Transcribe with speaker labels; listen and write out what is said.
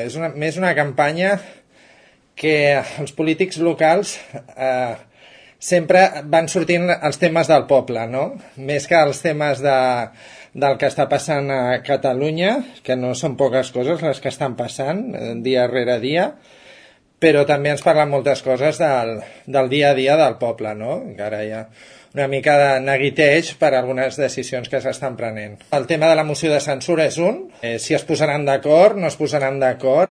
Speaker 1: És una, més una campanya que els polítics locals eh, sempre van sortint els temes del poble, no? Més que els temes de, del que està passant a Catalunya, que no són poques coses les que estan passant eh, dia rere dia, però també ens parlen moltes coses del, del dia a dia del poble, no? Encara hi ha una mica de neguiteig per algunes decisions que s'estan prenent. El tema de la moció de censura és un, eh, si es posaran d'acord, no es posaran d'acord,